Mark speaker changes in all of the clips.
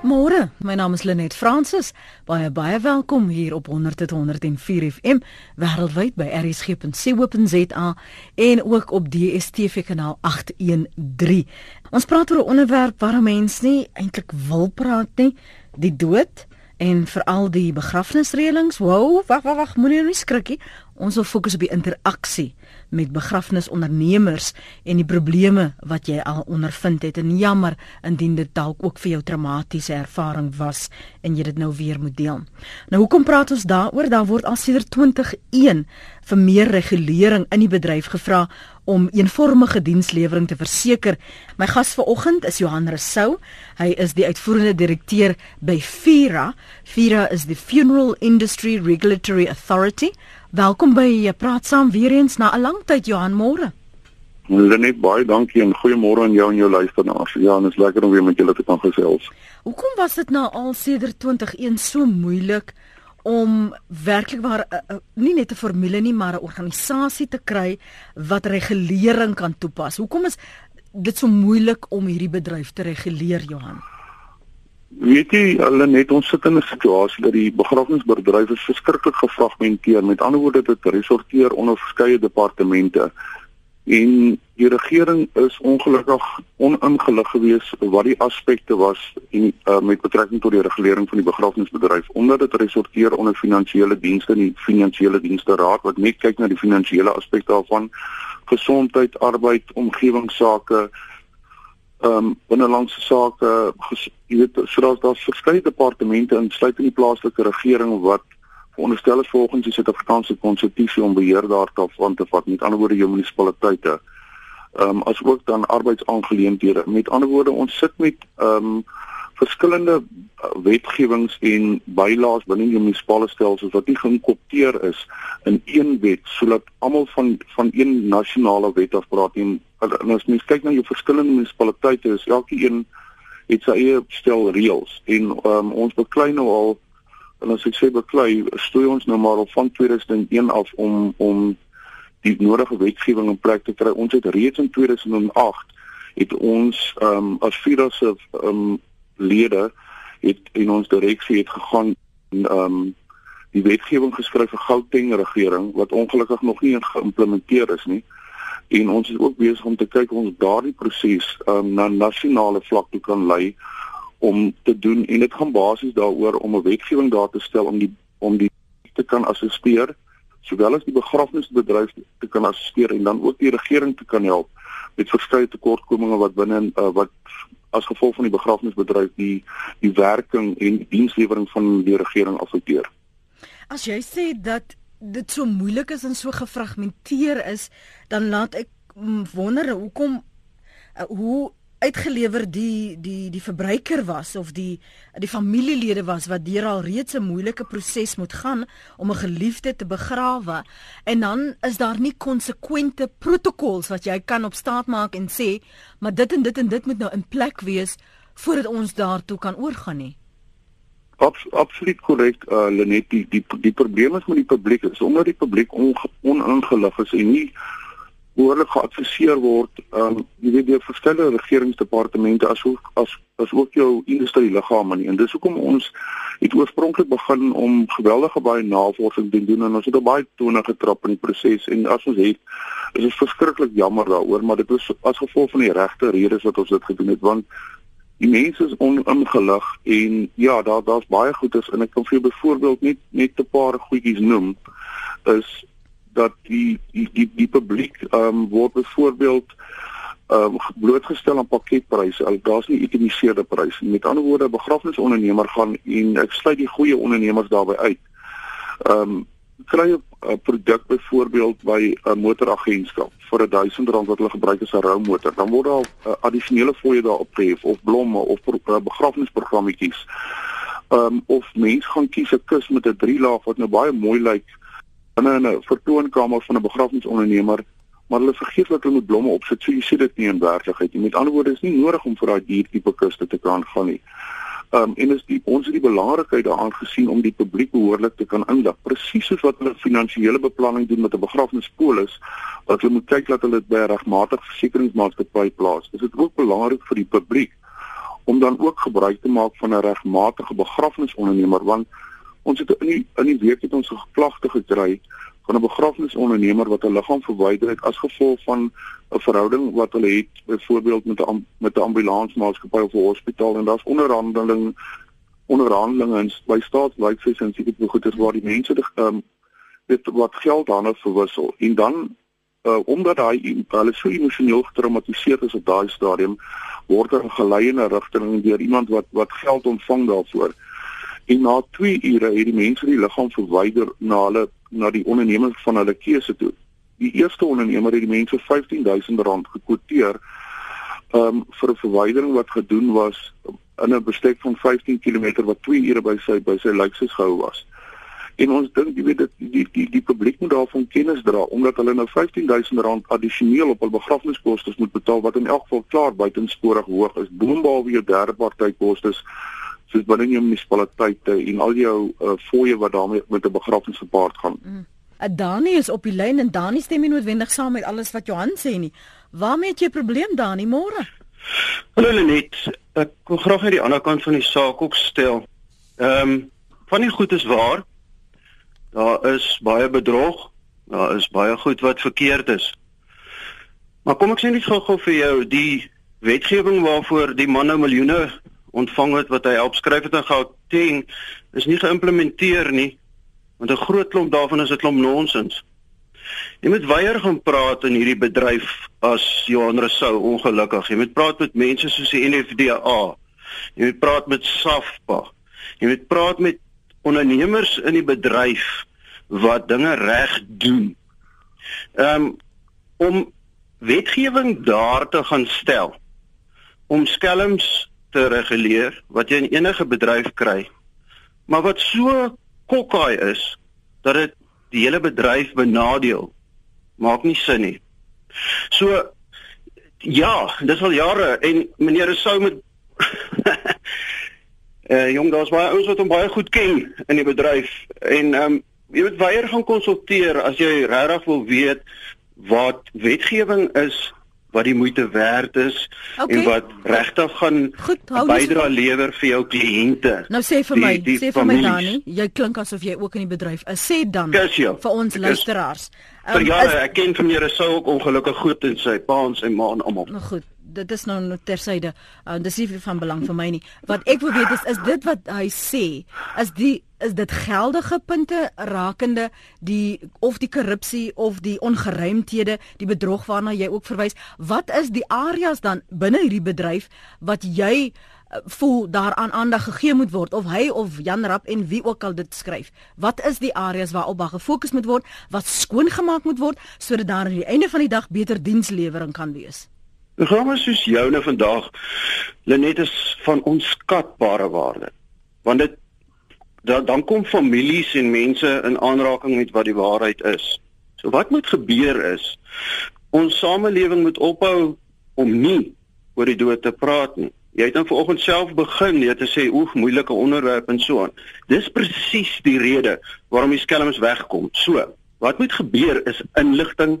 Speaker 1: Môre, my naam is Lenet Fransis. Baie baie welkom hier op 100.104 FM wêreldwyd by rsg.co.za en ook op DStv kanaal 813. Ons praat oor 'n onderwerp waar mense nie eintlik wil praat nie, die dood en veral die begrafnisreëlings. Wow, wag wag wag, moenie nou skrikkie. Ons wil fokus op die interaksie met begrafnisondernemers en die probleme wat jy al ondervind het en jammer indien dit dalk ook vir jou traumatiese ervaring was en jy dit nou weer moet deel. Nou hoekom praat ons daaroor? Daar word al sedert 2001 vir meer regulering in die bedryf gevra om eenvormige dienslewering te verseker. My gas vanoggend is Johan Rousseau. Hy is die uitvoerende direkteur by FIRA. FIRA is the Funeral Industry Regulatory Authority. Welkom by jy praat saam weer eens na 'n lang tyd Johan môre.
Speaker 2: Lenet baie dankie en goeiemôre aan jou en jou luisteraars. Ja, dit is lekker om weer met julle te kan gesels.
Speaker 1: Hoekom was dit nou al sedert 2021 so moeilik om werklik waar uh, uh, nie net 'n formule nie, maar 'n organisasie te kry wat regulering kan toepas? Hoekom is dit so moeilik om hierdie bedryf te reguleer, Johan?
Speaker 2: Weet jy, hulle net ons sit in 'n situasie dat die begrafnisbedryf is verskriklik gefragmenteer. Met ander woorde, dit resorteer onder verskeie departemente. En die regering is ongelukkig oningelig geweest wat die aspekte was en uh, met betrekking tot die regulering van die begrafnisbedryf omdat dit resorteer onder finansiële dienste en die finansiële dienste raad wat net kyk na die finansiële aspekte daarvan gesondheid, arbeid, omgewingsake, ehm um, binnelandse sake, jy weet, sodat daar verskeie departemente insluit in die plaaslike regering wat veronderstel is volgens die Suid-Afrikaanse konstitusie om beheer daarvan te vat, met ander woorde jou munisipaliteite. Ehm um, as ook dan arbeidsaangeleenthede. Met ander woorde, ons sit met ehm um, verskillende uh, wetgewings en bylaas binne die munisipale stelsels wat nie geïnkopteer is in een wet sodat almal van van een nasionale wet af praat en, en as mens kyk na jou verskillende munisipaliteite is elke een het sy eie stel reëls. En um, ons beklei nou al en as ek sê beklei stoei ons nou maar al van 2001 af om om die nodige wetgewing in plek te kry. Ons het reeds in 2008 het ons um, as Fidas se um, lede het in ons direksie het gegaan ehm um, die wetgewing geskryf vir Gauteng regering wat ongelukkig nog nie geïmplementeer is nie. En ons is ook besig om te kyk ons daardie proses ehm um, na nasionale vlak toe kan lei om te doen en dit gaan basies daaroor om 'n wetgewing daar te stel om die om die te kan assisteer sowel as die begrafnisbedryf te kan assisteer en dan ook die regering te kan help met verskeie tekortkominge wat binne uh, wat as gevolg van die begrafnisbedryf die die werking en die dienslewering van die regering afekteer.
Speaker 1: As jy sê dat dit so moeilik is en so gefragmenteer is, dan laat ek wonder hoekom uh, hoe uitgelewer die die die verbruiker was of die die familielede was wat deur al reeds 'n moeilike proses moet gaan om 'n geliefde te begrawe. En dan is daar nie konsekwente protokols wat jy kan op staat maak en sê maar dit en dit en dit moet nou in plek wees voordat ons daartoe kan oorgaan nie.
Speaker 2: Abs, absoluut korrek uh, Lenet. Die, die die probleem is met die publiek is omdat die publiek oningelig is en nie behoorlik geadviseer word um jy weet deur verskeie regeringsdepartemente asook as as ook jou industrieliggame nie. En dis hoekom ons het oorspronklik begin om geweldige baie navorsing te doen en ons het baie tone getrap in die proses. En as ons het is dit verskriklik jammer daaroor maar dit was as gevolg van die regte redes wat ons dit gedoen het want die mense is oningelig en ja daar daar's baie goedes en ek kan vir jou byvoorbeeld net net 'n paar goedjies noem is dat die die die, die publiek ehm um, word byvoorbeeld ehm um, blootgestel aan pakketpryse. Al daar's nie itemiseerde pryse nie. Met ander woorde, begrafnisondernemer gaan en ek sluit die goeie ondernemers daarbey uit. Ehm um, kry 'n produk byvoorbeeld by 'n motoragentskap vir 'n 1000 rand wat hulle gebruik as 'n roumotor, dan word daar uh, addisionele fooie daarop gehef of blomme of uh, begrafnisprogrammetjies. Ehm um, of mens gaan kies 'n kus met 'n drie laag wat nou baie mooi lyk binne 'n vertoonkamer van 'n begrafnisondernemer, maar hulle vergeet dat hulle moet blomme opsit. So jy sien dit nie in werklikheid nie. Met ander woorde is nie nodig om vir daai diertipe kuste te kan gaan nie. Um en is die ons het die belangrikheid daaraan gesien om die publiek behoorlik te kan inlig. Presies soos wat hulle finansiële beplanning doen met 'n begrafnispolis, wat hulle moet kyk dat hulle dit by 'n regmatige versekeringsmaatskappy plaas. Is dit ook belangrik vir die publiek om dan ook gebruik te maak van 'n regmatige begrafnisondernemer want ons het in die in die week het ons 'n geklagte gekry van 'n begrafnisondernemer wat 'n liggaam verwyder het as gevolg van 'n verhouding wat hulle het byvoorbeeld met 'n met 'n ambulansmaatskappy of 'n hospitaal. En daar's onderhandeling onderhandelinge by staatswyse en seker goeders waar die mense ehm um, dit wat geld daarna verwissel. En dan uh, omdat daai hulle so emosioneel getraumatiseer is op daai stadium word hulle gelei in 'n rigting deur iemand wat wat geld ontvang daarvoor en na 2 ure het die mense die liggaam verwyder na hulle na die onderneming van hulle keuse toe. Die eerste ondernemer het die mense R15000 gekwoteer um, vir 'n verwydering wat gedoen was in 'n bestek van 15 km wat 2 ure by sy by sy lykses gehou was. En ons dink jy weet dit die die die publiek moet daarvan kennis dra omdat hulle nou R15000 addisioneel op hul begrafniskoste moet betaal wat in elk geval klaar buitensporig hoog is boonbehalwe jou derde party kostes soos binne jou munisipaliteite en al jou uh, fooie wat daarmee met 'n begrafnis gepaard gaan. Mm.
Speaker 1: Uh, Dani is op die lyn en Dani stem nie noodwendig saam met alles wat Johan sê nie. Waarmee het jy probleem Dani môre?
Speaker 3: Hallo Lenet, ek wil graag net die ander kant van die saak ook stel. Ehm um, van die goed is waar. Daar is baie bedrog. Daar is baie goed wat verkeerd is. Maar kom ek sê net gou-gou vir jou, die wetgewing waarvoor die man nou miljoene ontvang het wat hy opskryf het in Gauteng is nie geïmplementeer nie. Want 'n groot klomp daarvan is 'n klomp nonsens. Jy moet weier gaan praat in hierdie bedryf as Johan Rousseau ongelukkig. Jy moet praat met mense soos die NFDA. Jy moet praat met SAFPA. Jy moet praat met ondernemers in die bedryf wat dinge reg doen. Um, om wetgewing daar te gaan stel om skelms te reguleer wat jy in enige bedryf kry. Maar wat so kokkai is dat dit die hele bedryf benadeel maak nie sin nie. So ja, dis al jare en meneer sou met uh jong daar's baie ouens wat hom baie goed ken in die bedryf en ehm um, jy moet weier gaan konsulteer as jy regtig wil weet wat wetgewing is wat die moeite werd is okay. en wat regtig gaan bydra lewer vir jou kliënte.
Speaker 1: Nou sê vir my, die, die sê vir my Dani, jy klink asof jy ook in die bedryf is. Sê dan vir ons luisteraars.
Speaker 3: Um, vir jare, ek ken van meneer sou ook ongelukkig goed in sy pa en sy ma en almal.
Speaker 1: Nou goed dit is nou tersyde. Uh, dis nie van belang vir my nie. Wat ek wil weet is is dit wat hy sê, is die is dit geldige punte rakende die of die korrupsie of die ongeruimthede, die bedrog waarna jy ook verwys. Wat is die areas dan binne hierdie bedryf wat jy voel daaraan aandag gegee moet word of hy of Jan Rap en wie ook al dit skryf. Wat is die areas waarop daar gefokus moet word, wat skoongemaak moet word sodat daar aan die einde van die dag beter dienslewering kan wees?
Speaker 3: Programme soos joune vandag Lenet is van onskatbare waarde. Want dit dan dan kom families en mense in aanraking met wat die waarheid is. So wat moet gebeur is ons samelewing moet ophou om nie oor die dood te praat nie. Jy het dan vanoggend self begin net te sê oef moeilike onderwerp en so aan. Dis presies die rede waarom die skelms wegkom. So, wat moet gebeur is inligting,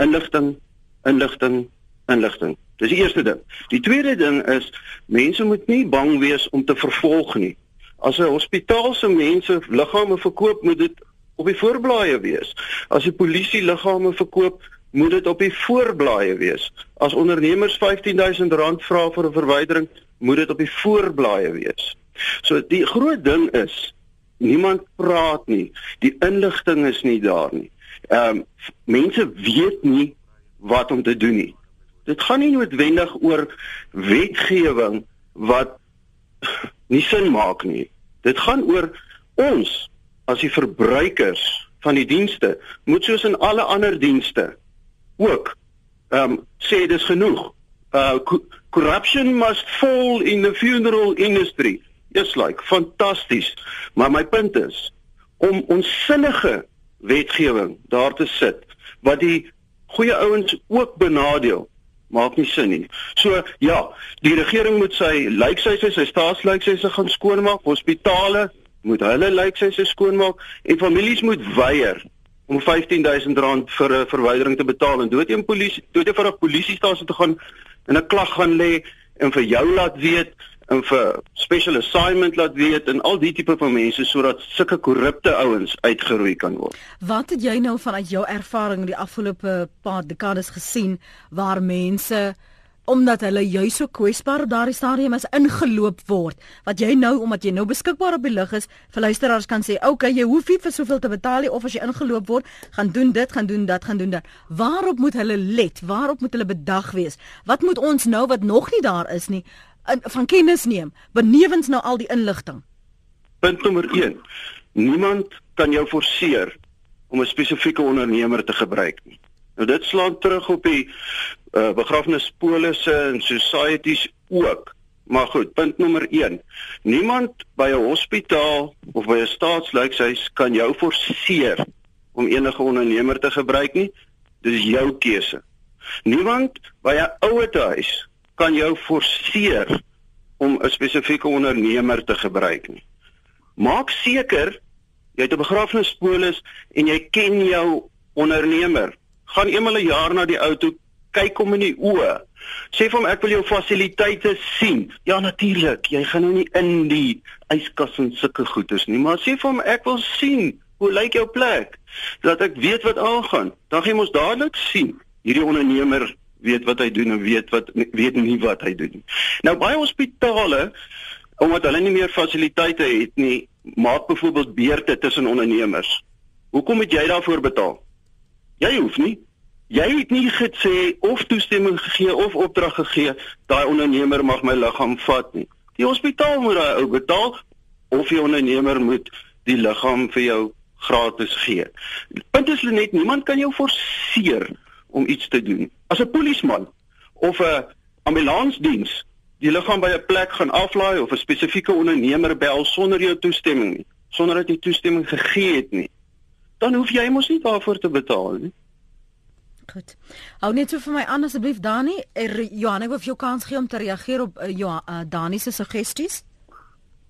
Speaker 3: inligting, inligting, inligting. Dis die eerste ding. Die tweede ding is mense moet nie bang wees om te vervolg nie. As 'n hospitaal se mense liggame verkoop, moet dit op die voorblaaie wees. As die polisie liggame verkoop, moet dit op die voorblaaie wees. As ondernemers R15000 vra vir 'n verwydering, moet dit op die voorblaaie wees. So die groot ding is niemand praat nie. Die inligting is nie daar nie. Ehm um, mense weet nie wat om te doen nie. Dit gaan nie noodwendig oor wetgewing wat nie sin maak nie. Dit gaan oor ons as die verbruikers van die dienste moet soos in alle ander dienste ook ehm um, sê dis genoeg. Uh corruption must fall in the funeral industry. Just like fantasties. Maar my punt is om ons sinnige wetgewing daar te sit wat die goeie ouens ook benadeel maak nie sin nie. So ja, die regering moet sy lyksyse, sy staatslyksy gaan skoonmaak, hospitale moet hulle lyksyse skoonmaak en families moet weier om R15000 vir 'n verwydering te betaal en dood een polisie, dood een vir 'n polisiestasie te gaan en 'n klag gaan lê en vir jou laat weet en vir special assignment laat weet en al die tipe van mense sodat sulke korrupte ouens uitgeroei kan word.
Speaker 1: Wat het jy nou vanuit jou ervaring die afgelope paar dekades gesien waar mense omdat hulle juis so kwesbaar op daardie stadium is ingeloop word wat jy nou omdat jy nou beskikbaar op die lig is vir luisteraars kan sê okay jy hoef nie vir soveel te betaal nie of as jy ingeloop word gaan doen dit gaan doen dat gaan doen dat. Waarop moet hulle let? Waarop moet hulle bedag wees? Wat moet ons nou wat nog nie daar is nie in, van kennis neem benewens nou al die inligting?
Speaker 3: Punt nommer 1 niemand kan jou forceer om 'n spesifieke ondernemer te gebruik nie Nou dit slaan terug op die uh, begrafnispolisse en societies ook. Maar goed, punt nommer 1. Niemand by 'n hospitaal of by 'n staatslykshuis kan jou forceer om enige ondernemer te gebruik nie. Dis jou keuse. Niemand by 'n ouerhuis kan jou forceer om 'n spesifieke ondernemer te gebruik nie. Maak seker jy het 'n begrafnispolis en jy ken jou ondernemer gaan eenmal 'n jaar na die ou toe kyk hom in die oë. Sê vir hom ek wil jou fasiliteite sien. Ja natuurlik, jy gaan nou nie in die yskas en sulke goeders nie, maar sê vir hom ek wil sien hoe lyk jou plek dat ek weet wat aangaan. Dan gaan jy mos dadelik sien hierdie ondernemer weet wat hy doen en weet wat weet nie wat hy doen nie. Nou baie hospitale omdat hulle nie meer fasiliteite het nie, maak byvoorbeeld beurte tussen ondernemers. Hoekom moet jy daarvoor betaal? Jy hoef nie. Jy het nie gesê of toestemming gegee of opdrag gegee daai ondernemer mag my liggaam vat nie. Die hospitaal moet daai ou betaal of die ondernemer moet die liggaam vir jou gratis gee. Punt is net niemand kan jou forceer om iets te doen. As 'n polisieman of 'n ambulansdiens die liggaam by 'n plek gaan aflaai of 'n spesifieke ondernemer bel sonder jou toestemming nie, sonder dat jy toestemming gegee het nie, dan hoef jy mos nie daarvoor te betaal nie.
Speaker 1: Goed. Hou net so vir my aan asseblief Dani, er, Johan, ek wil vir jou kans gee om te reageer op uh, Johan uh, Dani se suggesties.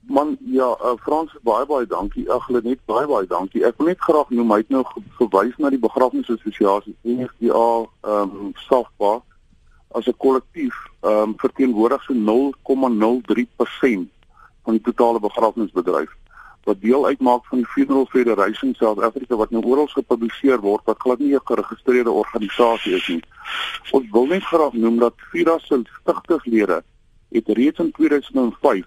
Speaker 2: Man, ja, uh, Frans baie baie dankie. Ag, hulle net baie baie dankie. Ek wil net graag noem hy het nou verwys na die begrafnisassosiasie NFDA ehm um, SAFPA as 'n kollektief ehm um, verteenwoordig so 0,03% van die totale begrafnisbedryf wat deel uitmaak van die Funeral Federation South Africa wat nou oral gepubliseer word wat glad nie 'n geregistreerde organisasie is nie. Ons wil net graag noem dat FIRA se stigterslede het reeds in 2005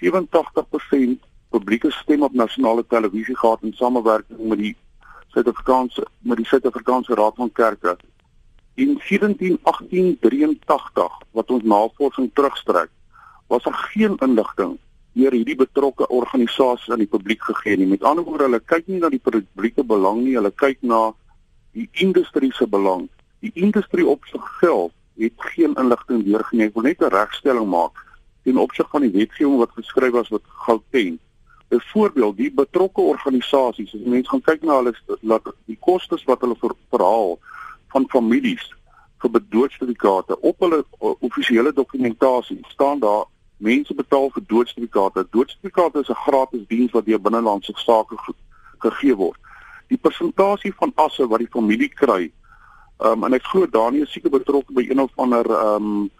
Speaker 2: 87% publieke stem op nasionale televisie gehad in samewerking met die Suid-Afrikaanse met die Suid-Afrikaanse Raad van Kerke. In 171883 wat ons navorsing terugstrek, was daar geen inligting deur hierdie betrokke organisasies aan die publiek gegee nie. Met ander woorde, hulle kyk nie na die publieke belang nie, hulle kyk na die industrie se belang. Die industrie op sigself het geen inligting deurgegee. Ek wil net 'n regstelling maak ten opsigte van die wetgewing wat geskryf was wat Gauteng. Byvoorbeeld, die betrokke organisasies, as mense gaan kyk na hulle laat die kostes wat hulle ver, verhaal van families vir bedoodsertifikate op hulle uh, offisiële dokumentasie staan daar mense betaal vir doodsertifikate. Doodsertifikate is 'n gratis diens wat deur binnelandse sake gegee word. Die persentasie van asse wat die familie kry, ehm um, en ek glo Daniel is seker betrokke by een of ander ehm um,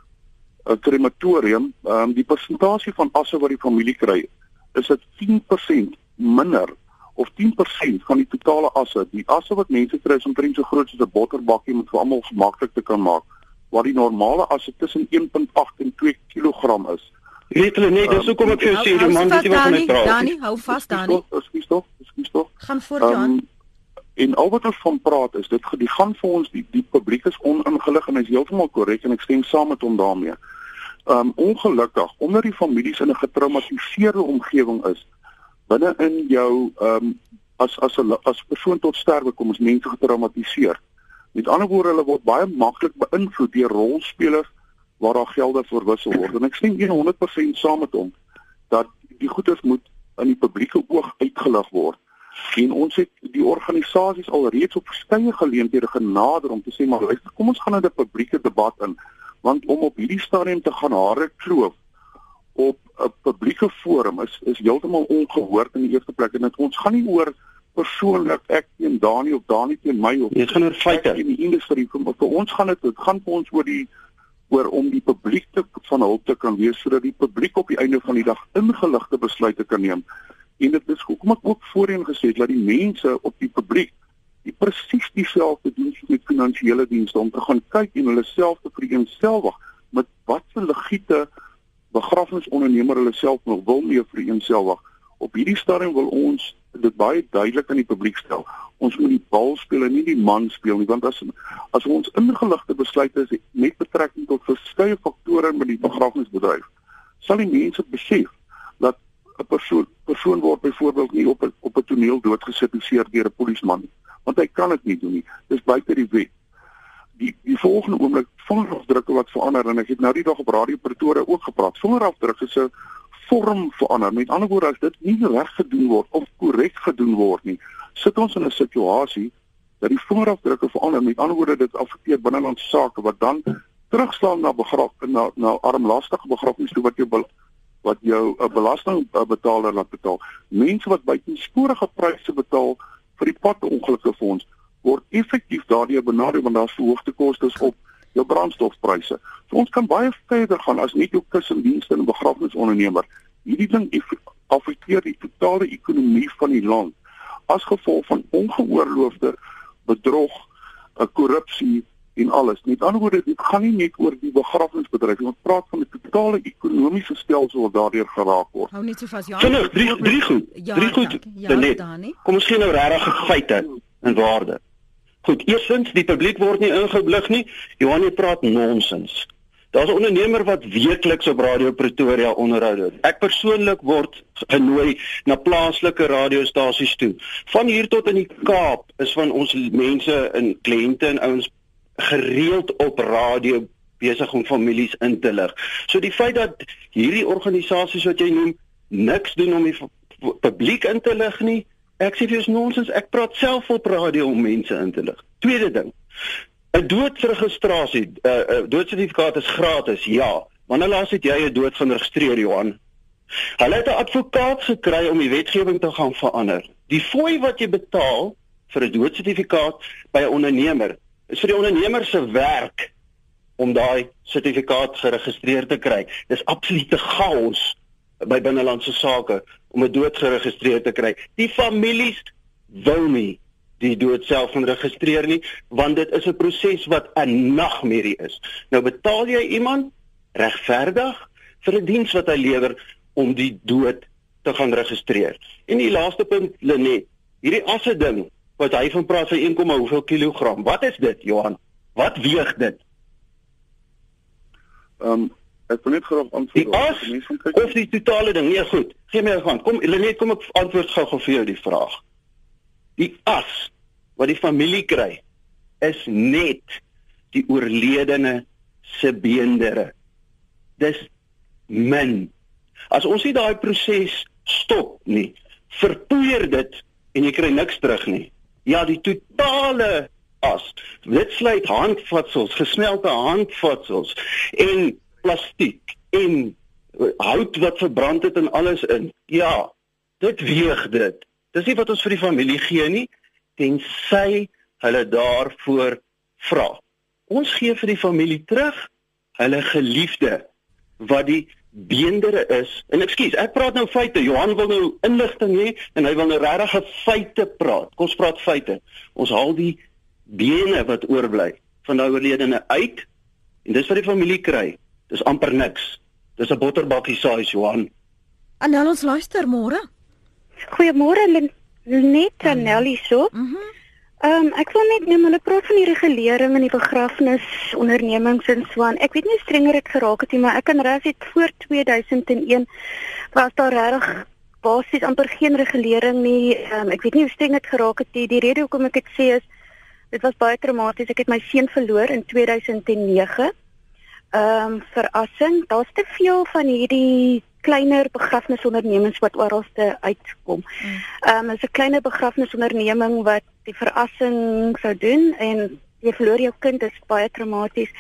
Speaker 2: 'n krematorium, ehm um, die persentasie van asse wat die familie kry, is dit 10% minder of 10% van die totale asse. Die asse wat mense kry is omtrent so groot soos 'n botterbakkie om vir almal maklik te kan maak, waar die normale asse tussen 1.8 en 2 kg is.
Speaker 3: Weet hulle net, dis hoekom ek vir jou sê die man wat jy van my praat.
Speaker 1: Dani, hou vas Dani.
Speaker 2: Ekskuus tog, ekskuus tog.
Speaker 1: Gaan voort Jan. Um,
Speaker 2: en al wat ons van praat is dit die gaan vir ons die die publiek is oningelig en hy is heeltemal korrek en ek stem saam met hom daarmee. Um ongelukkig omdat die families in 'n getraumatiseerde omgewing is binne in jou um as as 'n as persoon tot sterwe kom ons mense getraumatiseer. Met ander woorde hulle word baie maklik beïnvloed deur rolspelers waar daar gelde verwissel word. En ek stem 100% saam met hom dat die goederes moet in die publieke oog uitgelig word. En ons het die organisasies alreeds op verskeie geleenthede genader om te sê maar luister, kom ons gaan in 'n publieke debat in. Want om op hierdie stadium te gaan hare kloof op 'n publieke forum is is heeltemal ongehoord in die eerste plek. En dit ons gaan nie oor persoonlik ek teen Dani of Dani teen my of
Speaker 3: dit gaan oor feite.
Speaker 2: in die industrie. Vir ons gaan dit dit gaan vir ons oor die oor om die publiek te van hulp te kan wees sodat die publiek op die einde van die dag ingeligte besluite kan neem. En dit is hoekom ek ook voorheen gesê het dat die mense op die publiek die presies dieselfde doen met finansiële dienste om te gaan kyk en hulle self te vereenselwig met wat se legiete begrafnisondernemer hulle self wil mee vereenselwig. Op hierdie stadium wil ons dit baie duidelik aan die publiek stel. Ons moet die bal speel en nie die man speel nie want as as ons ingeligte besluite is met betrekking tot verskeie faktore met die begrafnisbedryf, sal die mense besef dat 'n persoon persoon word byvoorbeeld nie op 'n op 'n toneel doodgesit deur 'n polisieman nie, want hy kan dit nie doen nie. Dis buite die wet. Die die volgende oomblik vingerafdrukke wat verander en ek het nou die dag op Radio Pretoria ook gepraat. Vingerafdrukke se vorm verander. Met ander woorde as dit nie reg gedoen word of korrek gedoen word nie, sit ons in 'n situasie dat die vingerafdrukke verander. Met ander woorde dit affekteer binnelandse sake wat dan terugslaan na begraf na na armlastige begrafnis toe wat jou wat jou 'n belastingbetaler laat betaal. Mense wat buitensporige pryse betaal vir die padongelukke fonds word effektief daardeur benadeel want daar's verhoogde kostes op jou brandstofpryse. So ons kan baie verder gaan as net jou kussendienste en begrafnisondernemer. Hierdie ding affekteer die totale ekonomie van die land as gevolg van ongeoorloofde bedrog, eh, korrupsie en alles. Met ander woorde, dit gaan nie net oor die begrafnisbedryf, ons praat van 'n totale ekonomiese stelsel wat daardeur geraak word.
Speaker 1: Hou net so vas,
Speaker 3: ja. Vinnig, drie drie goed. Ja, drie goed. Ja. Kom ons gee nou regtig feite en waarde. Goed, eerstens, die publiek word nie ingeblig nie. Johan praat nonsens. Daar's 'n ondernemer wat weekliks op Radio Pretoria onderhoude doen. Ek persoonlik word genooi na plaaslike radiostasies toe. Van hier tot in die Kaap is van ons mense en kliënte en ouens gereeld op radio besig om families in te lig. So die feit dat hierdie organisasies wat jy noem niks doen om die publiek in te lig nie, ek sê vir jou nonsens, ek praat self op radio om mense in te lig. Tweede ding. 'n Doodsregistrasie, 'n uh, uh, doodsertifikaat is gratis. Ja. Wanneer laas het jy 'n dood gaan registreer, Johan? Hulle het 'n advokaat gekry om die wetgewing te gaan verander. Die fooi wat jy betaal vir 'n doodsertifikaat by 'n ondernemer is vir die ondernemer se werk om daai sertifikaat geregistreer te kry. Dis absolute chaos by binnelandse sake om 'n dood geregistreer te kry. Die families wil nie die dood self registreer nie want dit is 'n proses wat 'n nagmerrie is. Nou betaal jy iemand regverdig vir 'n diens wat hy lewer om die dood te gaan registreer. En die laaste punt Lenet, hierdie asse ding wat hy van praat sy 1, hoeveel kilogram. Wat is dit, Johan? Wat weeg dit?
Speaker 2: Ehm um, ek wil net graag antwoord.
Speaker 3: Die as of die totale ding? Nee, goed. Gee my 'n hand. Kom, Lenet, kom ek antwoord gou-gou vir jou die vraag. Die as wat die familie kry is net die oorledene se beendere. Dis min. As ons nie daai proses stop nie, verpoeier dit en jy kry niks terug nie. Ja, die totale as. Dit sluit handvatsels, gesmelte handvatsels en plastiek en hout wat verbrand het en alles in. Ja, dit weeg dit. Dis nie wat ons vir die familie gee nie tensy hulle daarvoor vra. Ons gee vir die familie terug hulle geliefde wat die beendere is. En ekskuus, ek praat nou feite. Johan wil nou inligting hê en hy wil nou regtig feite praat. Kom ons praat feite. Ons haal die bene wat oorbly van daai oorledene uit en dis wat die familie kry. Dis amper niks. Dis 'n botterbakkie size, Johan.
Speaker 1: Anel ons luister môre.
Speaker 4: Goeiemôre Net Anel so. Mhm. Mm Ehm um, ek wil net noem hulle praat van die regulering in die begrafnisondernemings en so aan. Ek weet nie strenger dit geraak het nie, maar ek kan reg sê voor 2001 was daar regtig basies amper geen regulering nie. Ehm um, ek weet nie hoe streng dit geraak het nie. Die rede hoekom ek dit sê is dit was baie traumaties. Ek het my seun verloor in 2009. Ehm um, verassing, daar's te veel van hierdie kleiner begrafnisondernemings wat oralste uitkom. Ehm um, is 'n kleiner begrafnisonderneming wat die verassing sou doen en jy verloor jou kind is baie traumaties.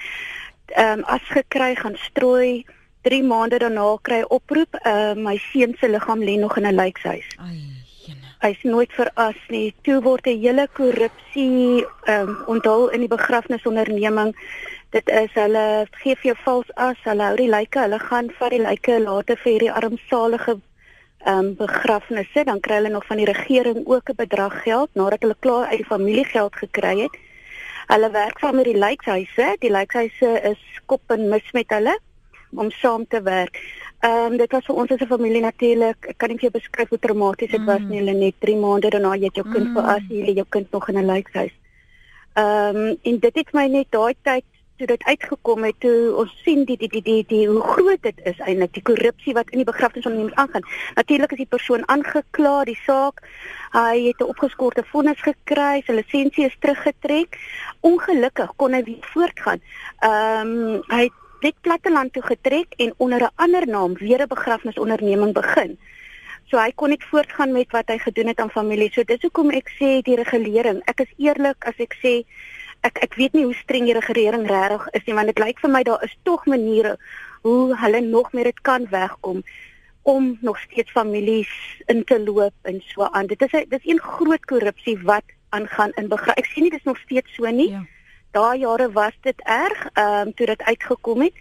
Speaker 4: Ehm um, as gekry gaan strooi 3 maande daarna kry oproep, ehm uh, my seun se liggaam lê nog in 'n lijkhuis. Ai. Hy's nooit veras nie. Toe word 'n hele korrupsie ehm um, onthul in die begrafnisonderneming Dit is hulle gee vir jou vals as, hulle hou die lyke, hulle gaan vat die lyke later vir hierdie armsalige ehm um, begrafnisse, dan kry hulle nog van die regering ook 'n bedrag geld nadat hulle klaar uit die familiegeld gekry het. Hulle werk saam met die lijkhuise. Die lijkhuise is kop en mis met hulle om saam te werk. Ehm um, dit was vir ons as 'n familie natuurlik. Ek kan nie vir jou beskryf hoe traumaties dit mm. was nie. Hulle net 3 maande daarna jy het jou kind mm. vir as jy jou kind nog in 'n lijkhuis. Ehm um, en dit het my net daai tyd toe dit uitgekom het toe ons sien die die die die, die hoe groot dit is eintlik die korrupsie wat in die begrafnisondernemings aangaan. Natuurlik is die persoon aangekla, die saak. Hy het 'n opgeskorte vonnis gekry, sy lisensie is teruggetrek. Ongelukkig kon hy weer voortgaan. Ehm um, hy het net platteland toe getrek en onder 'n ander naam weer 'n begrafnisonderneming begin. So hy kon net voortgaan met wat hy gedoen het aan familie. So dis hoekom ek sê die regulering. Ek is eerlik as ek sê ek ek weet nie hoe streng die regering regtig is nie, want dit lyk vir my daar is tog maniere hoe hulle nog meer dit kan wegkom om nog steeds families in te loop en so aan. Dit is dis een groot korrupsie wat aangaan in begraf. Ek sien nie dis nog steeds so nie. Ja. Daai jare was dit erg, ehm um, toe dit uitgekom het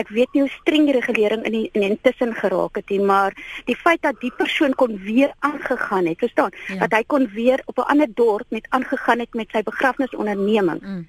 Speaker 4: ek weet nie hoe streng die regulering in die, in intussen geraak het nie, maar die feit dat die persoon kon weer aangegaan het, verstaan, ja. dat hy kon weer op 'n ander dorp met aangegaan het met sy begrafnisonderneming. Mm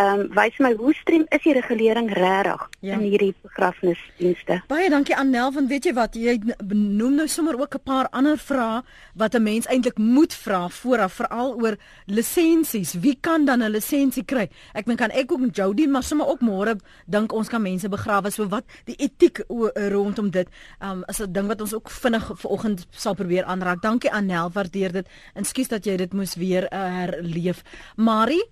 Speaker 4: ehm um, wys my hoe streng is die regulering regtig ja. in hierdie begrafnisdienste.
Speaker 1: Baie dankie Annel van weet jy wat jy noem nou sommer ook 'n paar ander vrae wat 'n mens eintlik moet vra vooraf veral oor lisensies. Wie kan dan 'n lisensie kry? Ek meen kan ek ook met Jody maar sommer ook môre dink ons kan mense begrawe so wat die etiek rondom dit ehm um, is 'n ding wat ons ook vinnig vanoggend sal probeer aanraak. Dankie Annel, waardeer dit. Ekskuus dat jy dit moes weer uh, herleef. Marie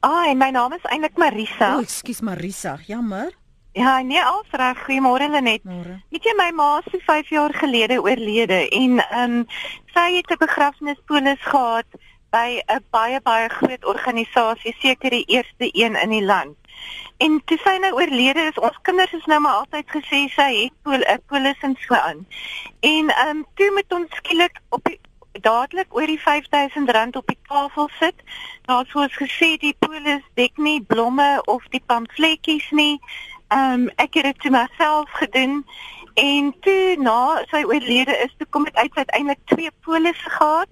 Speaker 5: Ai, my naam is eintlik Marisa.
Speaker 1: O, oh, ekskuus Marisa, jammer.
Speaker 5: Ja, nee, alles reg. Goeiemôre Lenet. Weet jy my ma is 5 jaar gelede oorlede en ehm um, sy het 'n begrafnispolis gehad by 'n baie baie groot organisasie, seker die eerste een in die land. En toe sy nou oorlede is, ons kinders is nou maar altyd gesê sy het 'n pol, polis en so aan. En ehm um, toe met ons skielik op die dadelik oor die R5000 op die tafel sit. Daar soos gesê die polis dek nie blomme of die pamfletjies nie. Ehm um, ek het dit vir myself gedoen en toe na sy oorlede is toe kom dit uit uiteindelik twee polisse gehad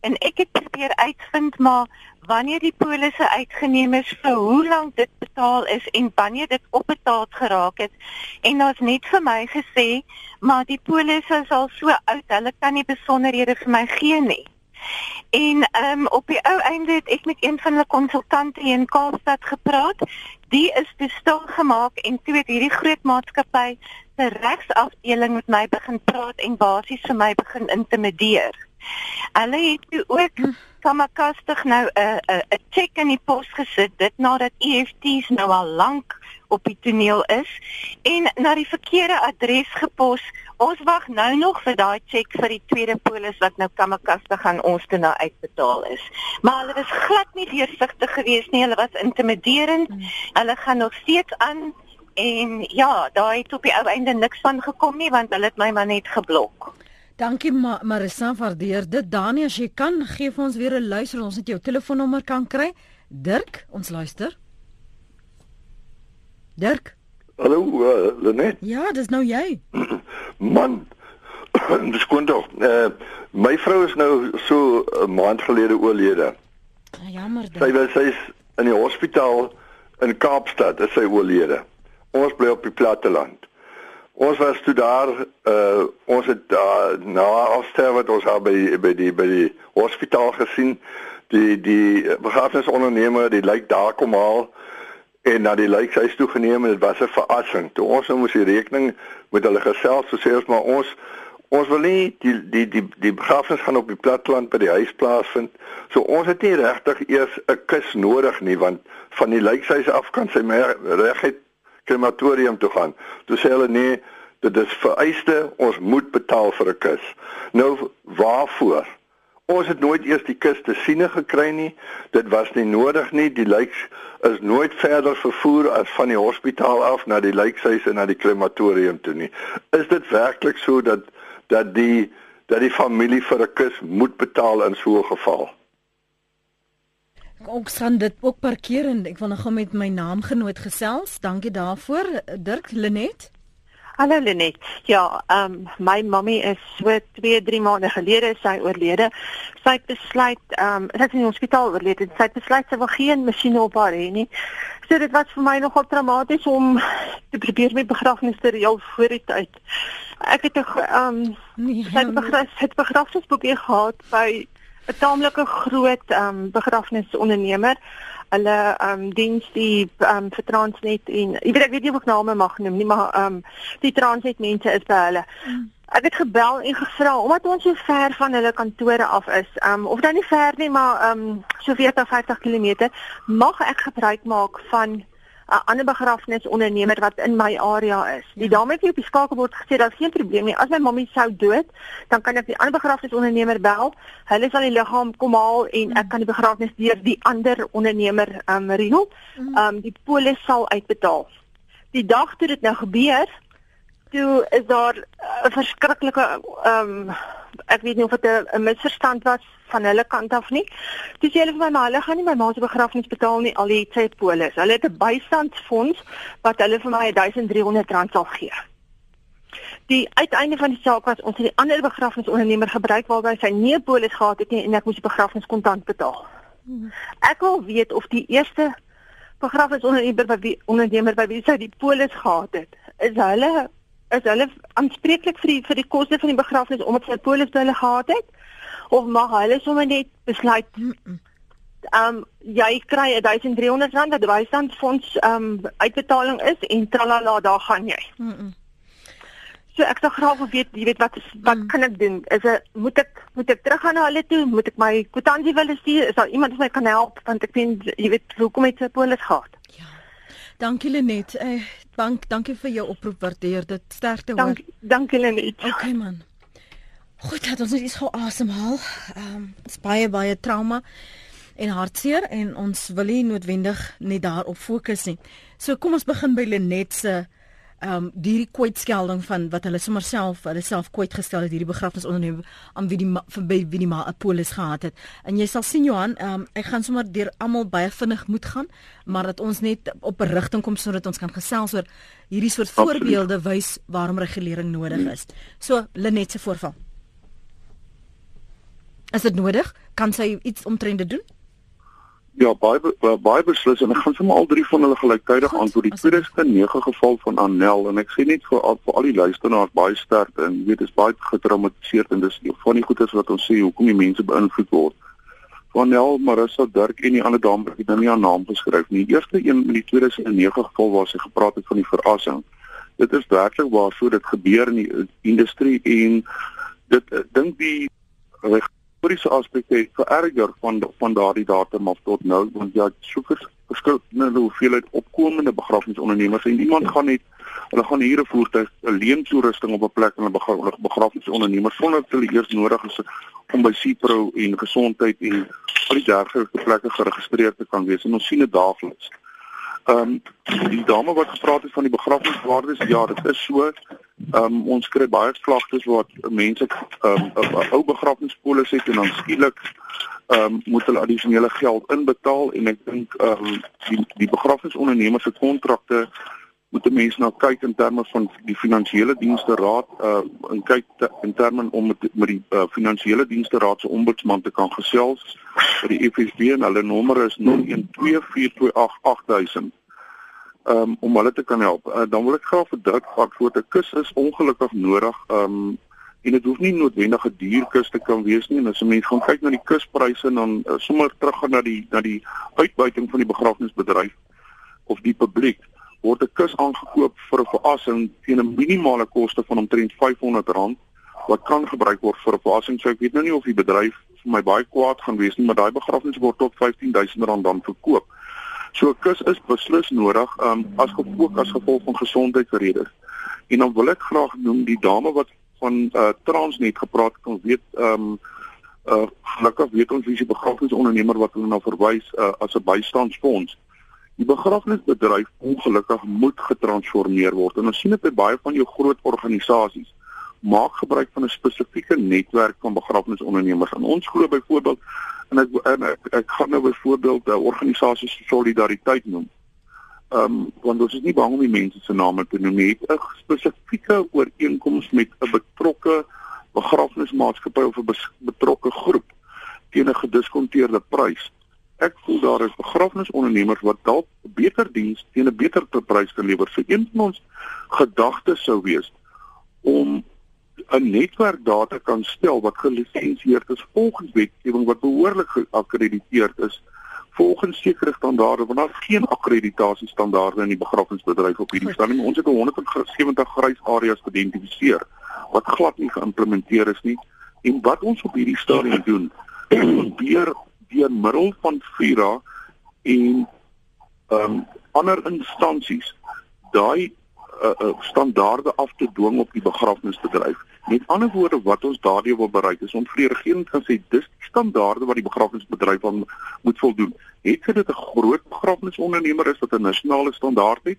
Speaker 5: en ek het probeer uitvind maar wanneer die polisse uitgeneem is vir hoe lank dit betaal is en wanneer dit opbetaal geraak het. En daar's net vir my gesê maar die polisse is al so oud hulle kan nie besonderhede vir my gee nie. En um, op die ou einde het ek met een van hulle konsultante in Kaapstad gepraat. Die is te stil gemaak en toe het hierdie groot maatskappy se regsafdeling met my begin praat en basies vir my begin intimideer. Hulle het ook kamakastig nou 'n 'n 'n check in die pos gesit dit nadat EFT's nou al lank op die toneel is en na die verkeerde adres gepos. Ons wag nou nog vir daai check vir die tweede polis wat nou kamakastig aan ons toe nou uitbetaal is. Maar hulle was glad nie deursigtig geweest nie. Hulle was intimiderend. Hmm. Hulle gaan nog steeds aan en ja, daai het op die ou einde niks van gekom nie want hulle het my maar net geblok.
Speaker 1: Dankie Ma Marissa waardeer dit. Dani as jy kan gee vir ons weer 'n luister ons het jou telefoonnommer kan kry. Dirk, ons luister. Dirk.
Speaker 6: Hallo, uh, Lenet.
Speaker 1: Ja, dis nou jy.
Speaker 6: Man. dis kon tog. Uh, my vrou is nou so 'n maand gelede oorlede.
Speaker 1: Ah, jammer
Speaker 6: dan. Sy was sy's in die hospitaal in Kaapstad, is sy oorlede. Ons bly op die platteland. Ons was toe daar uh ons het daar na afsterwe wat ons daar by by die by die hospitaal gesien. Die die begrafnisondernemer, die lijk daar kom haal en na die lijkhuis toe geneem en dit was 'n verrassing. Toe ons nou moes die rekening met hulle gesels, so sê ons maar ons ons wil nie die die die die begrafnis gaan op die platteland by die huis plaasvind. So ons het nie regtig eers 'n kus nodig nie want van die lijkhuis af kan sy regheid krematorium toe gaan. Toe sê hulle nee, dit is vereiste, ons moet betaal vir 'n kus. Nou waarvoor? Ons het nooit eers die kus te siene gekry nie. Dit was nie nodig nie. Die lijk is nooit verder vervoer as van die hospitaal af na die lijkhuis en na die krematorium toe nie. Is dit werklik so dat dat die dat die familie vir 'n kus moet betaal in so 'n geval?
Speaker 1: Ek sal dit ook parkeer en ek wil nog met my naamgenoot gesels. Dankie daarvoor, Dirk Lenet.
Speaker 7: Hallo Lenet. Ja, ehm um, my mammy is so 2, 3 maande gelede sy oorlede. Sy het besluit ehm um, sy het in die hospitaal oorlede. Sy het besluit sy wil geen masjiene op haar hê nie. So dit was vir my nogal traumaties om te probeer met begrafnis te reël voor die tyd. Ek het 'n ehm um, nee, sy het begrafnis het begrafnisboekie gehad by 'n taamlike groot ehm um, begrafnisondernemer. Hulle ehm um, diens die ehm um, vir Transnet en ek weet ek weet nie of ek name mag noem nie, maar ehm um, die Transnet mense is by hulle. Mm. Ek het gebel en gevra omdat ons so ver van hulle kantore af is, ehm um, of dan nie ver nie, maar ehm um, so 40 50 km, mag ek gebruik maak van 'n ander begrafnisondernemer wat in my area is. Die dame het nie op die skakelbord gesê daar's geen probleem nie. As my mammy sou dood, dan kan ek die ander begrafnisondernemer bel. Hulle sal die liggaam kom haal en ek mm. kan die begrafnis deur die ander ondernemer um reël. Mm. Um die polis sal uitbetaal. Die dag toe dit nou gebeur, toe is daar 'n verskriklike um ek weet nie of dit 'n misverstand was van hulle kant af nie. Dis hulle vir my maar hulle gaan nie my ma se begrafnis betaal nie al die tyd polis. Hulle het 'n bystandsfonds wat hulle vir my R1300 sal gee. Die uiteinde van die saak was ons het die ander begrafnisondernemer gebruik waarby sy nie polis gehad het nie en ek moes die begrafnis kontant betaal. Ek wil weet of die eerste begrafnisondernemer by wie ondernemer by wie sy die polis gehad het, is hulle is hulle aanspreeklik vir die vir die koste van die begrafnis omdat sy polis by hulle gehad het of mag hulle sommer net besluit ehm um, jy kry 1300 rand wat bystandsfonds ehm um, uitbetaling is en tralala daar gaan jy. Mm -mm. So ek sou graag wil weet, jy weet wat wat mm. kan ek doen? Is dit moet ek moet ek terug gaan na hulle toe? Moet ek my kwitansie wil stuur? Is daar iemand wat my kan help want ek vind jy weet hoekom het sy polis gehad?
Speaker 1: Dankie Lenet. Eh bank, dankie vir jou oproep. Waardeer dit. Sterkte hoor.
Speaker 7: Dankie, dankie Lenet.
Speaker 1: Okay man. Goed, dat ons net iets gou asemhaal. Ehm, um, dit's baie baie trauma en hartseer en ons wil nie noodwendig net daarop fokus nie. So kom ons begin by Lenet se um, die kwytskelding van wat hulle sommer self hulle self kwyt gestel het hierdie begrafnisonderneming aan wie die verby wie die 'n polis gehad het. En jy sal sien Johan, ehm um, ek gaan sommer deur almal baie vinnig moet gaan, maar dat ons net op 'n rigting kom sodat ons kan gesels oor hierdie soort Absoluut. voorbeelde wys waarom regulering nodig is. So Lenet se voorval. Is dit nodig? Kan sy iets omtrent dit doen?
Speaker 2: Ja, baie baie beslis en ek gaan sommer al drie van hulle gelyktydig antwoord. Die tweede is 'n nege geval van Annel en ek sê net vir al, vir al die luisteraars baie sterk en weet dis baie getraumatiseerd en dis van die goedes wat ons sê hoekom die mense beïnvloed word. Annel, Marissa, Dirk en die ander dame ek nou nie haar naam geskryf nie. Die eerste een met die tweede is 'n nege geval waar sy gepraat het van die verrassing. Dit is werklik waar so dit gebeur in die industrie en dit dink die historiese aspekte het vererger van van daardie datum af tot nou want jy het so verskillende hoeveelheid opkomende begrafnisondernemers en iemand gaan net hulle gaan hier 'n voertuig 'n leen toerusting op 'n plek en hulle begrafnisondernemers sonder dat hulle eers nodig is om by Cipro en gesondheid en al die dergelike plekke geregistreer te kan wees en ons sien dit daagliks. Ehm um, die dame wat gepraat het van die begrafniswaardes, ja, dit is so. Ehm um, ons kry baie klagtes wat mense ehm um, 'n ou begrafnispolis het en dan skielik ehm um, moet hulle addisionele geld inbetaal en ek dink ehm um, die die begrafnisondernemers se kontrakte moet mense nou kyk in terme van die finansiële dienste raad uh en kyk te, in terme om met, met die uh, finansiële dienste raad se ombudsman te kan gesels vir die FSB en hulle nommer is 0124288000 um, om hulle te kan help. Uh, dan wil ek graag verdruk wat voor 'n kus is ongelukkig nodig um en dit hoef nie noodwendig 'n duur kus te kan wees nie en as 'n mens gaan kyk na die kuspryse dan uh, sommer terug gaan na die na die uitbuiting van die begrafnisbedryf of die publiek word 'n kus aangekoop vir 'n verassing teen 'n minimale koste van omtrent R500 wat kan gebruik word vir 'n verassing. So ek weet nou nie of die bedryf vir my baie kwaad gaan wees nie, maar daai begrafnis word tot R15000 dan verkoop. So 'n kus is beslis nodig um, as gevolg as gevolg van gesondheidsredes. En dan wil ek graag noem die dame wat van uh, Transnet gepraat het, ons weet ehm um, uh gelukkig weet ons wie se begrafnisondernemer wat hulle nou verwys uh, as 'n bystandsfonds. Die begrafnisbedryf ongelukkig moet getransformeer word en ons sien dit by baie van jou groot organisasies maak gebruik van 'n spesifieke netwerk van begrafnisondernemers. En ons glo byvoorbeeld en ek en ek, ek gaan nou byvoorbeeld 'n organisasie se solidariteit noem. Ehm um, want ons is nie bang om die mense se name te noem nie. 'n spesifieke ooreenkoms met 'n betrokke begrafnismaatskappy of 'n betrokke groep teen 'n gediskonteerde prys. Ek voel daar is begrafnisondernemers wat dalk beter diens teen 'n beter prys kan lewer. So een van ons gedagtes sou wees om 'n netwerk daar te kan stel wat gelisensieerd is volgens wetgewing wat behoorlik geakkrediteerd is volgens sekere standaarde want daar is geen akkreditasie standaarde in die begrafnisbedryf op hierdie stadium. Ons het 170 grys areas geïdentifiseer wat glad nie geïmplementeer is nie. En wat ons op hierdie stadium doen, probeer deur middel van Vira en ehm um, ander instansies daai uh, uh, standaarde af te dwing op die begrafnisbedryf. Met ander woorde wat ons daardie wil bereik is om vir die regering te sê dis die standaarde wat die begrafnisbedryf aan moet voldoen. Het dit 'n groot begrafnisondernemer is wat 'n nasionale standaard het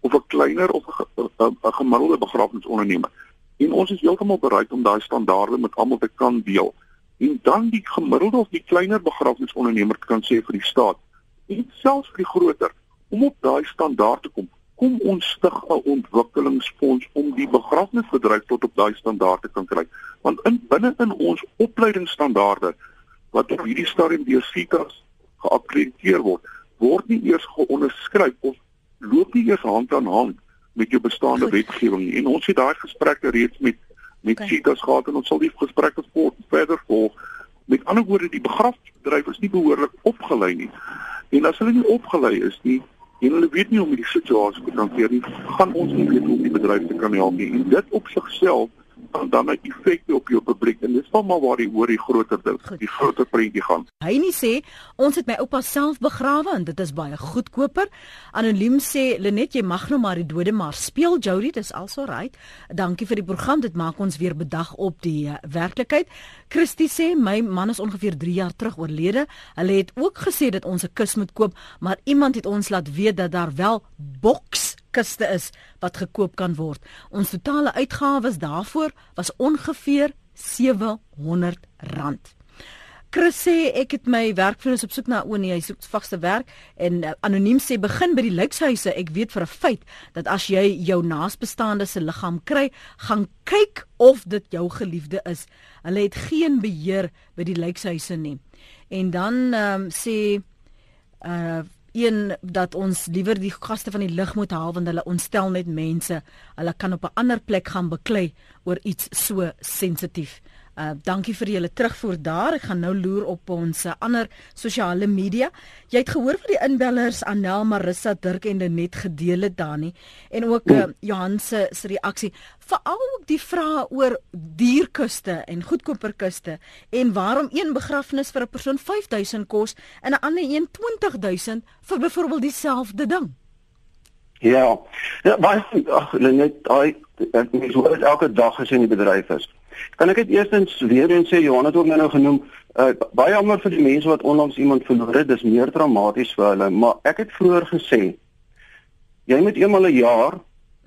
Speaker 2: of 'n kleiner of 'n gemiddelde begrafnisondernemer? En ons is heeltemal bereid om daai standaarde met almal te kan deel en dan die gemiddelde of die kleiner begrafnisondernemer kan sê vir die staat en selfs vir die groter om op daai standaard te kom kom ons stig 'n ontwikkelingsfonds om die begrafnisbedryf tot op daai standaard te kan kry. Want in binne in ons opleidingsstandaarde wat op hierdie stadium deur SITAS geakkrediteer word word nie eers geonderskryf of loop nie eers hand aan hand met jou bestaande wetgewing nie. En ons het daai gesprekke reeds met met okay. CITAS gehad en ons sal die gesprekke voort verder volg. Met ander woorde, die begrafnisbedryf is nie behoorlik opgelei nie. En as hulle nie opgelei is nie, en hulle weet nie hoe om die situasie te hanteer nie, gaan ons nie weet hoe om die bedryf te kan help nie. En dit op sigself dan dan 'n effek op jou publiek en dis maar waar die hoor die groter ding die groter prentjie gaan.
Speaker 1: Hy nie sê ons het my oupa self begrawe en dit is baie goedkoper. Anoniem sê Lenet jy mag nou maar die dode maar speel Jody dis also right. Dankie vir die program dit maak ons weer bedag op die uh, werklikheid. Christie sê my man is ongeveer 3 jaar terug oorlede. Hulle het ook gesê dat ons 'n kus moet koop maar iemand het ons laat weet dat daar wel boks kiste is wat gekoop kan word. Ons totale uitgawes daarvoor was ongeveer R700. Chris sê ek het my werkvriende op soek na o nee, hy soek vaste werk en uh, anoniem sê begin by die lykshuise. Ek weet vir 'n feit dat as jy jou naasbestaande se liggaam kry, gaan kyk of dit jou geliefde is. Hulle het geen beheer by die lykshuise nie. En dan um, sê uh een dat ons liewer die gaste van die lig moet haal want hulle ontstel net mense. Hulle kan op 'n ander plek gaan beklei oor iets so sensitief. Uh dankie vir julle terugvoer daar. Ek gaan nou loer op ons ander sosiale media. Jy het gehoor wat die inbellers Anel Marissa Dirk en Lenet gedeel het daar nie en ook uh, Johan se se reaksie veral ook die vrae oor dierkuste en goedkoperkuste en waarom een begrafnis vir 'n persoon 5000 kos en 'n ander een 20000 vir byvoorbeeld dieselfde ding.
Speaker 3: Ja. Ja, baie ag Lenet, daai ek mens hoor dit elke dag as jy in die bedryf is. Kan ek dit eerstens weer eens sê Johan het ook nou genoem uh, baie jammer vir die mense wat onlangs iemand verloor het, dis meer traumaties vir hulle, maar ek het vroeër gesê jy moet eenmal 'n een jaar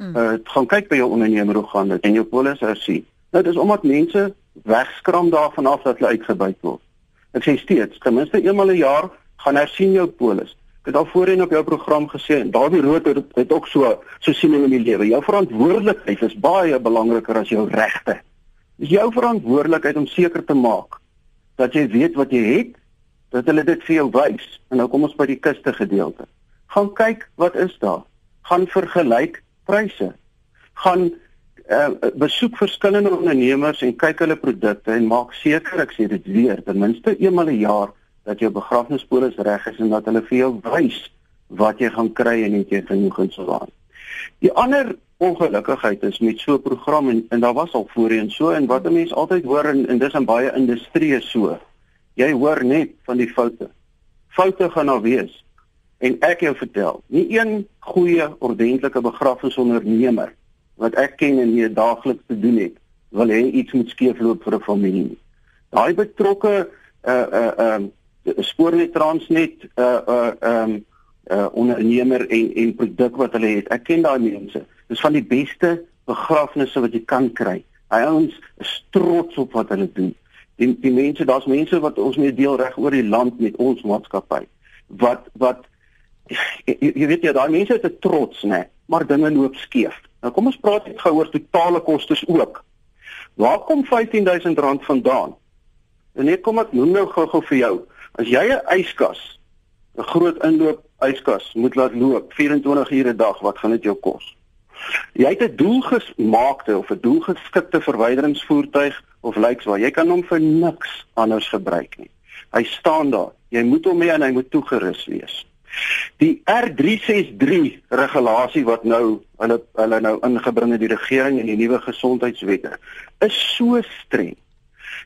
Speaker 3: uh, gaan kyk by jou ondernemer hoe gaan dit en jou polis hersien. Nou dis omdat mense wegskram daarvan af dat hulle uitgebuit word. Ek sê steeds, ten minste eenmal 'n een jaar gaan hersien jou polis. Ek het al voorheen op jou program gesê en daardie root het, het ook so so sien in die lewe. Jou verantwoordelikheid is baie belangriker as jou regte. Dis jou verantwoordelikheid om seker te maak dat jy weet wat jy het, dat hulle dit vir jou wys. En nou kom ons by die kuste gedeelte. Gaan kyk wat is daar. Gaan vergelyk pryse. Gaan uh, besoek verskillende ondernemers en kyk hulle produkte en maak seker ek sê dit weer ten minste eenmal 'n jaar dat jou begrafnispolis reg is en dat hulle vir jou wys wat jy gaan kry en het jy genoeg in so aan. Die ander ongelukkigheid is met so 'n program en en daar was al voorheen so en wat 'n mens altyd hoor en, en dis in baie industrieë so. Jy hoor net van die foute. Foute gaan daar wees. En ek jou vertel, nie een goeie ordentlike begrafnisondernemer wat ek ken en hier daagliks te doen het, wil hê iets moet skeefloop vir 'n familie. Daai betrokke uh uh um spoornet transnet uh uh um uh ondernemer en en produk wat hulle het. Ek ken daai mense. Dis van die beste begrafnisse wat jy kan kry. Hy ons is trots op wat hulle doen. Die die mense, daar's mense wat ons mee deel reg oor die land met ons maatskappy. Wat wat jy, jy weet jy daai mense het 'n trots, né, maar dinge loop skeef. Nou kom ons praat net gou oor totale kostes ook. Waar kom R15000 vandaan? En net kom ek noem nou gou-gou vir jou. As jy 'n yskas, 'n groot inloop yskas moet laat loop 24 ure 'n dag, wat gaan dit jou kos? Jy het 'n doelgemaakte of 'n doelgeskikte verwyderingsvoertuig of lyks waar jy kan hom vir niks anders gebruik nie. Hy staan daar. Jy moet hom hê en hy moet toegerus wees. Die R363 regulasie wat nou hulle hulle nou ingebring het die regering en die nuwe gesondheidswette is so streng.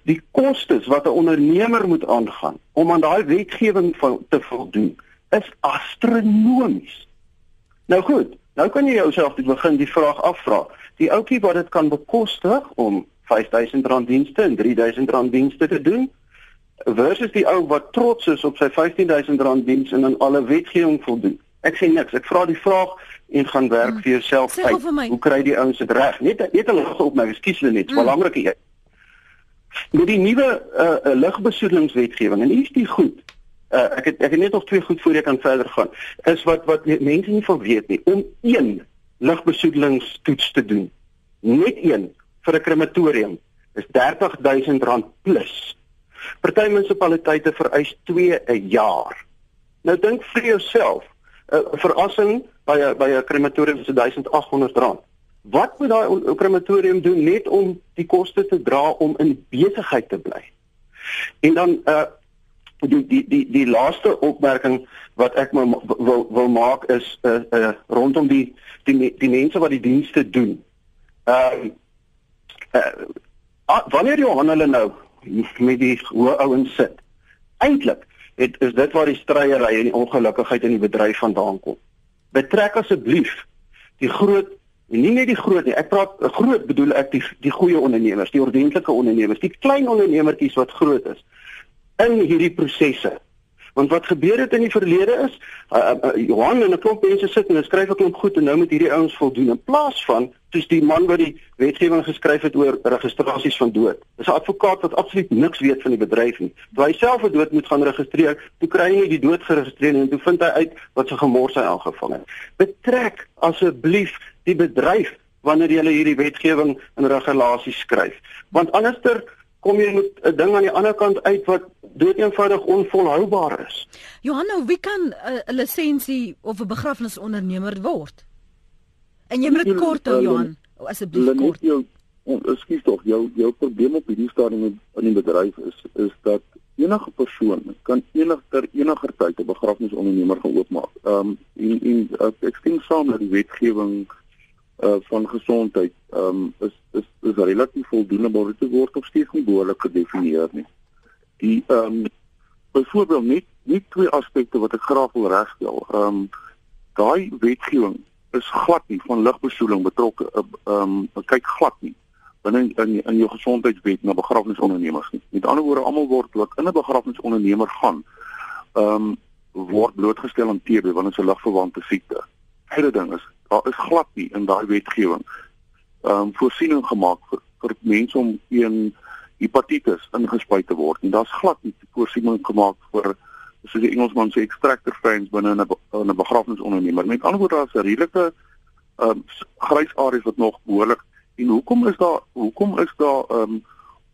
Speaker 3: Die kostes wat 'n ondernemer moet aangaan om aan daai wetgewing te voldoen is astronomies. Nou goed, Nou kan jy jouself dit begin die vraag afvra. Die ouetjie wat dit kan bekostig om R5000 dienste en R3000 dienste te doen versus die ou wat trots is op sy R15000 diens en aan alle wetgewing voldoen. Ek sê niks. Ek vra die vraag en gaan werk mm. vir jouself uit. Hoe kry die ouens dit reg? Net net hulle op my ekskuus hulle net. Mm. Belangrik is met die nuwe uh, lugbesoedelingswetgewing en hier's die goed uh, ek het ek het net nog twee goed voor ek kan verder gaan. Is wat wat mense nie van weet nie om een lugbesoedelingstoets te doen net een vir 'n krematorium is R30000 plus. Party munisipaliteite vereis 2 'n jaar. Nou dink vir jouself 'n uh, verrassing by 'n by 'n krematorium is R1800 wat moet daai krematorium doen net om die koste te dra om in besigheid te bly? En dan uh die die die die laaste opmerking wat ek wil wil, wil maak is uh, uh rondom die die die mense wat die dienste doen. Ehm uh, uh, wanneer Johan hulle nou met die hoë ouens sit. Eintlik het is dit waar die stryery en die ongelukkigheid in die bedryf vandaan kom. Betrek asseblief die groot en nie net die groot nie. Ek praat groot bedoel ek die die goeie ondernemers, die ordentlike ondernemers, die klein ondernemertjies wat groot is in hierdie prosesse. Want wat gebeur het in die verlede is, uh, uh, Johan en 'n klomp mense sit en skryf 'n klomp goed en nou moet hierdie ouens voldoen in plaas van soos die man wat die wetgewing geskryf het oor registrasies van dood. Dis 'n advokaat wat absoluut niks weet van die bedryf nie. Toe hy self 'n dood moet gaan registreer, toe kry hy die dood geregistreer en toe vind hy uit wat se gemors hy aangevang het. Betrek asseblief die bedryf wanneer jy hierdie wetgewing en regulasies skryf. Want anderster kom jy met 'n ding aan die ander kant uit wat doeteenvoudig onvolhoubaar is.
Speaker 1: Johan, nou wie kan 'n lisensie of 'n begrafnisondernemer word? En jy moet kort hou Johan, asseblief kort.
Speaker 2: Jou ekskuus tog, jou jou probleem op hierdie stadium in in die bedryf is is dat enige persoon kan enigter eniger tyd 'n begrafnisondernemer gaan oopmaak. Ehm um, en en uh, ek stem saam dat die wetgewing uh van gesondheid um, is is is relatief voldoende maar dit word nog steeds nie behoorlik gedefinieer nie. Die um, byvoorbeeld net nie twee aspekte wat ek graag wil regstel. Um, daai wetgewing is glad nie van lugbesoedeling betrokke ehm um, kyk glad nie binne in in jou gesondheidswet na begrafnisondernemers nie. Met ander woorde almal word wat in 'n begrafnisondernemer gaan um, word blootgestel aan TB is 'n lugverwante siekte. Tweede ding is daar is glad nie in daai wetgewing ehm um, voorsiening gemaak vir, vir mense om een hepatitis ingespuit te word. En daar's glad nie voorsiening gemaak vir soos die Engelsman sê extractor fans binne 'n 'n begrafnisondernemer. Met ander woorde, daar's 'n redelike ehm um, grys areas wat nog behoorlik en hoekom is daar hoekom is daar ehm um,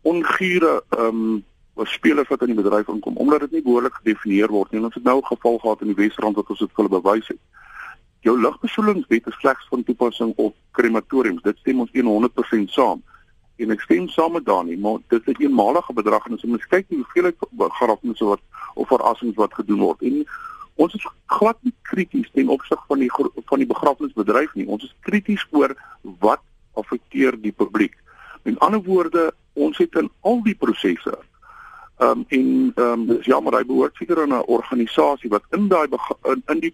Speaker 2: ongure ehm um, wat spelers wat in die bedryf inkom omdat dit nie behoorlik gedefinieer word nie. Ons het nou 'n geval gehad in die Wesrand wat ons dit vir hulle bewys het jou lugbesoedelingswet is slegs van toepassing op krematoriums. Dit stem ons 100% saam. En ek stem saam met Dani, maar dit is 'n eenmalige bedrag en ons kyk hoe veel begrafnisse wat of verrassings wat gedoen word en ons is glad nie krities ten opsigte van die van die begrafnisbedryf nie. Ons is krities oor wat affekteer die publiek. In ander woorde, ons het in al die prosesse ehm um, en ehm um, dis jammer hy behoort seker aan 'n organisasie wat in daai in, in die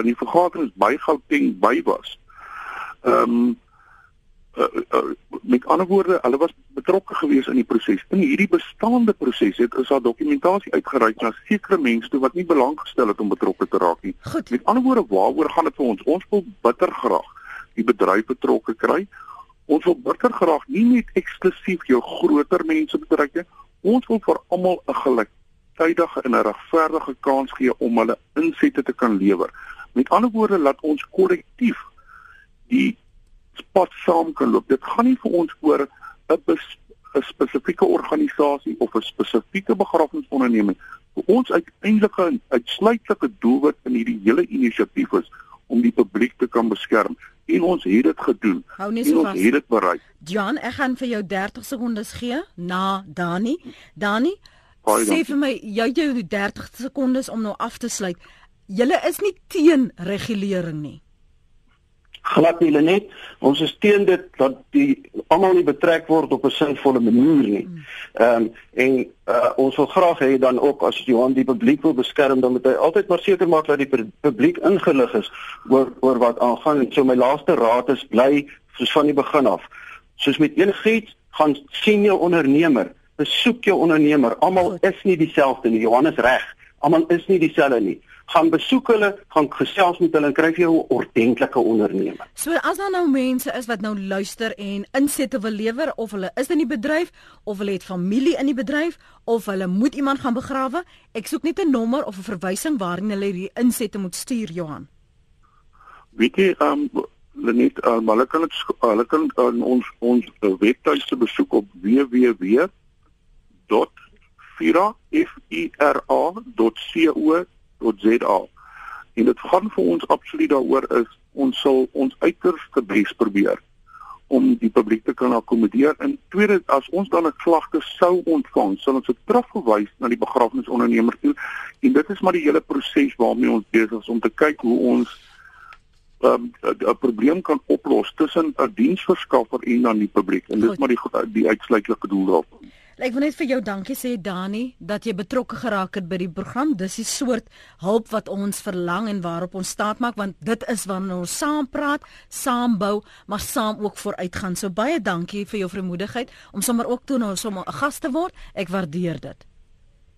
Speaker 2: in die vergadering by Gauteng by was. Ehm um, uh, uh, met ander woorde, hulle was betrokke gewees in die proses. In hierdie bestaande proses het is daar dokumentasie uitgereik na sekere mense toe wat nie belang gestel het om betrokke te raak nie.
Speaker 1: Goed.
Speaker 2: Met ander woorde, waaroor gaan dit vir ons? Ons wil bitter graag die bedryf betrokke kry Ons wil bitter graag nie net eksklusief jou groter mense betrek nie. Ons wil vir almal 'n gelyktydige en 'n regverdige kans gee om hulle insette te kan lewer. Met ander woorde, laat ons kollektief die pad saam kan loop. Dit gaan nie vir ons oor 'n 'n spesifieke organisasie of 'n spesifieke begrafnisonderneming. Vir ons uiteindelike en uitsluitlike doelwit in hierdie hele inisiatief is om die publiek te kan beskerm en ons het dit gedoen.
Speaker 1: Hou nie so vas.
Speaker 2: Ons het dit bereik.
Speaker 1: Jan, ek gaan vir jou 30 sekondes gee na Dani. Dani, sê vir my jy jou 30 sekondes om nou af te sluit. Julle is nie teen regulering nie
Speaker 3: glad nie net ons is teen dit dat die almal nie betrek word op 'n sinvolle manier nie. Ehm um, en uh, ons wil graag hê dan ook as Johan die publiek wil beskerm dan moet hy altyd maar seker maak dat die publiek ingelig is oor oor wat aangaan. So my laaste raad is bly soos van die begin af. Soos met enigiets gaan sien jou ondernemer, besoek jou ondernemer. Almal is nie dieselfde nie. Johan is reg. Almal is nie dieselfde nie gaan besoek hulle, gaan gesels met hulle en kry vir jou 'n ordentlike onderneming.
Speaker 1: So as daar nou mense is wat nou luister en insette wil lewer of hulle is in die bedryf of hulle het familie in die bedryf of hulle moet iemand gaan begrawe, ek soek net 'n nommer of 'n verwysing waarheen hulle die insette moet stuur, Johan.
Speaker 2: Weet jy, ehm um, net uh, hulle kan dit hulle kan uh, ons ons webtuiste besoek op www.fira.co www.za. En dit gaan vir ons absoluut daaroor is ons sal ons uiterste bes probeer om die publiek te kan akkommodeer. En tweede, as ons dan 'n klagte sou ontvang, sal ons dit terugverwys na die begrafnisondernemer toe. En dit is maar die hele proses waarmee ons besig is om te kyk hoe ons um, 'n probleem kan oplos tussen 'n diensverskaffer en dan die publiek. En dit is maar die die uitsluitlike doel daarvan.
Speaker 1: Ek wil net vir jou dankie sê Dani dat jy betrokke geraak het by die program. Dis die soort hulp wat ons verlang en waarop ons staat maak want dit is wanneer ons saam praat, saam bou, maar saam ook vooruitgaan. So baie dankie vir jou vermoedigheid om sommer ook toe nou sommer 'n gas te word. Ek waardeer dit.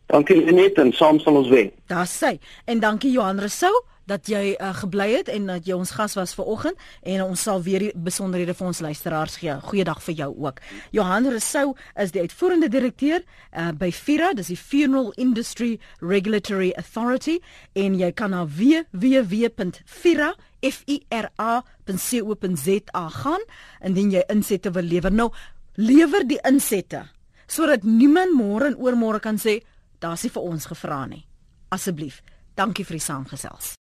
Speaker 3: Dankie Lenet en saam sal ons wen.
Speaker 1: Daar sê en dankie Johan Rousseau dat jy uh, gebly het en dat jy ons gas was ver oggend en ons sal weer besonderhede vir ons luisteraars gee. Goeiedag vir jou ook. Johan Rousseau is die uitvoerende direkteur uh, by FIRA, dis die Funeral Industry Regulatory Authority en jy kan na www.fira fira.co.za gaan indien jy insette wil lewer. Nou lewer die insette sodat niemand môre en oormôre kan sê daar's nie vir ons gevra nie. Asseblief. Dankie vir die saamgesels.